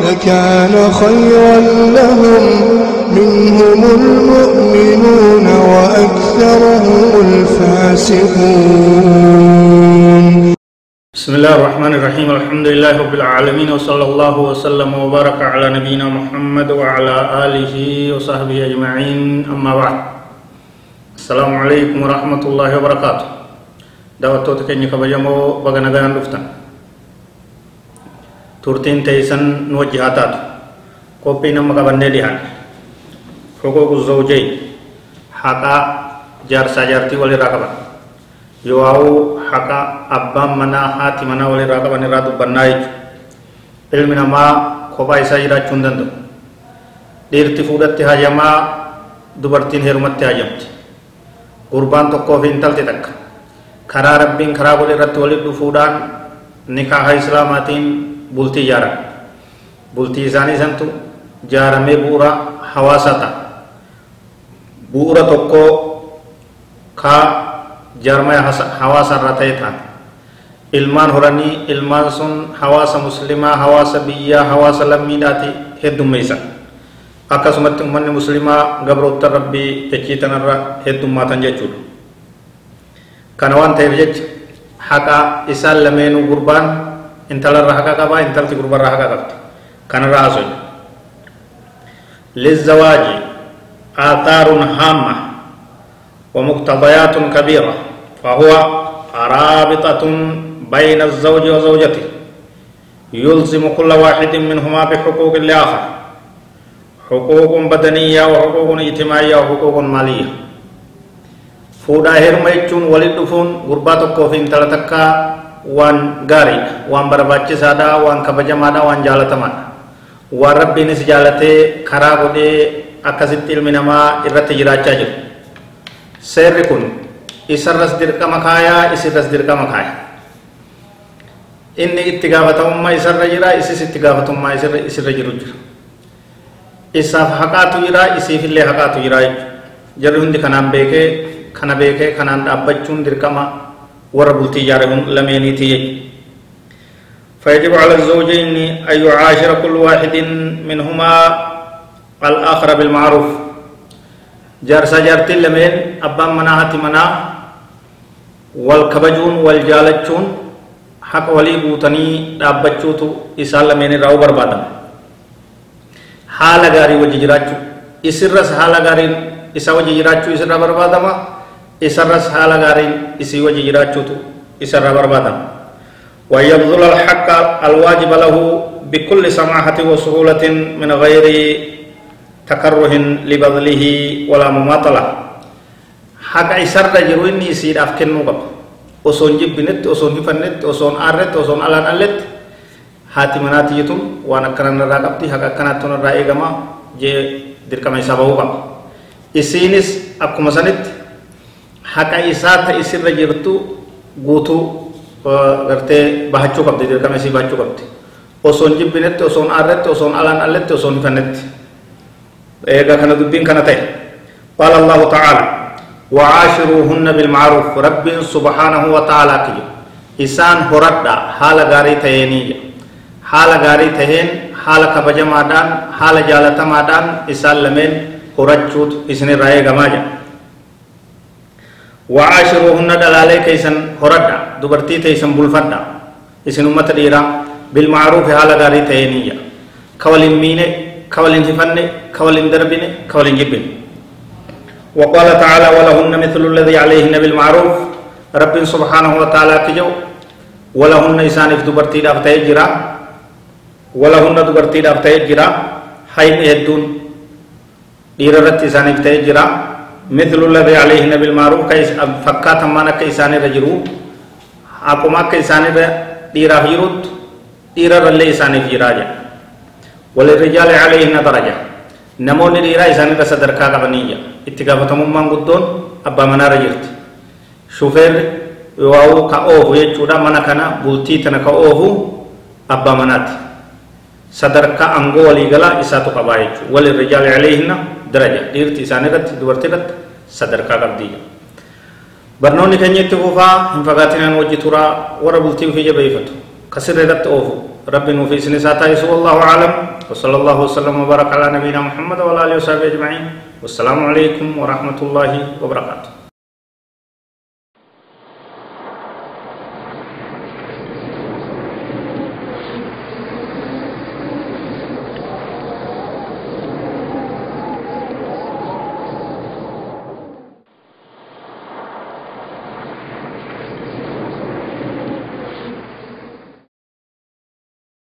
لكان خيرا لهم. منهم المؤمنون وأكثرهم الفاسقون. بسم الله الرحمن الرحيم. الحمد لله رب العالمين وصلى الله وسلم وبارك على نبينا محمد وعلى آله وصحبه أجمعين. أما بعد السلام عليكم ورحمة الله وبركاته. دعوة كني كبجمو بغنا غان دفتن تورتين تيسن نوجهاتات كوبي نما كبني ديان حقوق الزوجين حقا جارسا جارتي ولي راكبا يواو haqa abbaan manaa haati manaa walirraa qaban irraa dubbannaa jechuudha ilmi namaa kophaa isaa jiraachuu hin danda'u dhiirti fuudhatti hajamaa dubartiin heerumatti hajamti gurbaan tokkoo fi intalti takka karaa rabbiin karaa godhe irratti walitti dhufuudhaan nikaaha islaamaatiin bultii ijaaran bultii isaanii santu jaaramee bu'uura hawaasaa ta'a bu'uura tokkoo kaa jaarmaya hawaasa irraa ta'e ta'an ilmaan horanii ilmaan sun hawaasa muslimaa hawaasa biyyaa hawaasa lammiidhaati heddummeeysan akkasumatti ummanni muslimaa gabroota rabbii jechii tanarra heddummaatan jechuudha kana waan ta'eef jecha haqa isaan lameenuu gurbaan intalarra haqa qabaa intalti gurbarra haqa qabdi kanarra haasoo lizawaaji aathaarun haamma ومقتضيات كبيرة فهو رابطة بين الزوج وزوجته يلزم كل واحد منهما بحقوق الآخر حقوق بدنية وحقوق اجتماعية وحقوق مالية fuudhaa heeruma jechuun walitti dhufuun gurbaa waan gaariidha waan barbaachisaadha waan kabajamaadha waan jaalatamaadha waan rabbiinis jaalatee karaa godhee akkasitti ilmi namaa irratti jiraachaa jiru seerri kun isarras dirqama kaayaa isirras dirqama kaaya inni itti gaafatamummaa isarra jira isis itti gaafatamummaa isirra jiru jira isaaf haqaatu jira isiifillee haqaatu jira jarri hundi kanaan beekee kana beekee kanaan dhaabbachuun dirqama bultii ijaare lameeniiti jechuudha فيجب على الزوجين أن يعاشر كل واحد منهما الآخر بالمعروف jaarsaa jaartiin lameen abbaan manaa hati manaa wal kabajuun wal jaalachuun haqa walii guutanii dhaabbachuutu isaan lameen irraa barbaadama haala gaarii wajji jiraachuu isirras haala gaariin isa isarras haala gaariin isii wajji jiraachuutu isarraa barbaadama ويبذل الحق الواجب له بكل سماحة وسهولة من غير تكره لبذله ولا مماطلة حق عسر جرو إني يسير أفكن مقب أصون جبنت أصون هفنت أصون آرت أصون ألان ألت هاتي مناتي يتم وأنا كنان راقبتي حق كنات تون رأي غما جي دركما يسابه قب إسينس أكما سنت حق إسات إسر جرتو guutuu gartee bahachuu qabdi dirqama isii bahachuu qabdi osoon jibbinetti osoon aarretti osoon alaan alletti osoon hifannetti eega kana dubbiin kana ta'e qaala allahu ta'ala وعاشروهن بالمعروف رب سبحانه وتعالى كي إسان هردا حال غاري تهيني حال غاري تهين حال كبجما دان حال جالتما دان إسان لمن هرجوت إسن رأي غماجا وعاشروهن دلالي كيسن هردا دبرتي تيسن بلفدا إسن أمت ديرا بالمعروف حال غاري تهيني كولين ميني كولين هفني كولين دربني كولين جبني وقال تعالى ولهن مثل الذي عليهن بالمعروف. رب سبحانه وتعالى كجو ولهن إسان في دبرتي دافتي جرا. ولهن دبرتي دافتي جرا. حين يدون دير رت إسان في جرا. مثل الذي عليهن بالمعروف كيس فكات مانا كيسان رجرو أقوما كيسان ديرا هيروت دير رلي إسان في راجع وللرجال عليهن درجة namoonni dhiiraa isaanirra sadarkaa qabaniyya itti gaafatamummaan guddoon abbaa manaarra jirti shufeerri waa'uu ka oofu jechuudha mana kana bultii tana ka oofu abbaa manaati sadarkaa angoo waliigalaa isaatu qabaa jechuudha walin rijaali caleehinna daraja dhiirti isaan irratti dubartii irratti sadarkaa qabdiyya barnoonni keenya itti fufaa hin fagaatinaan wajji turaa warra bultii ofii jabeeffatu kasirra irratti oofu ربي نوفي سنساتا يسوع والله أعلم وصلى الله وسلم وبارك على نبينا محمد وعلى آله وصحبه أجمعين والسلام عليكم ورحمة الله وبركاته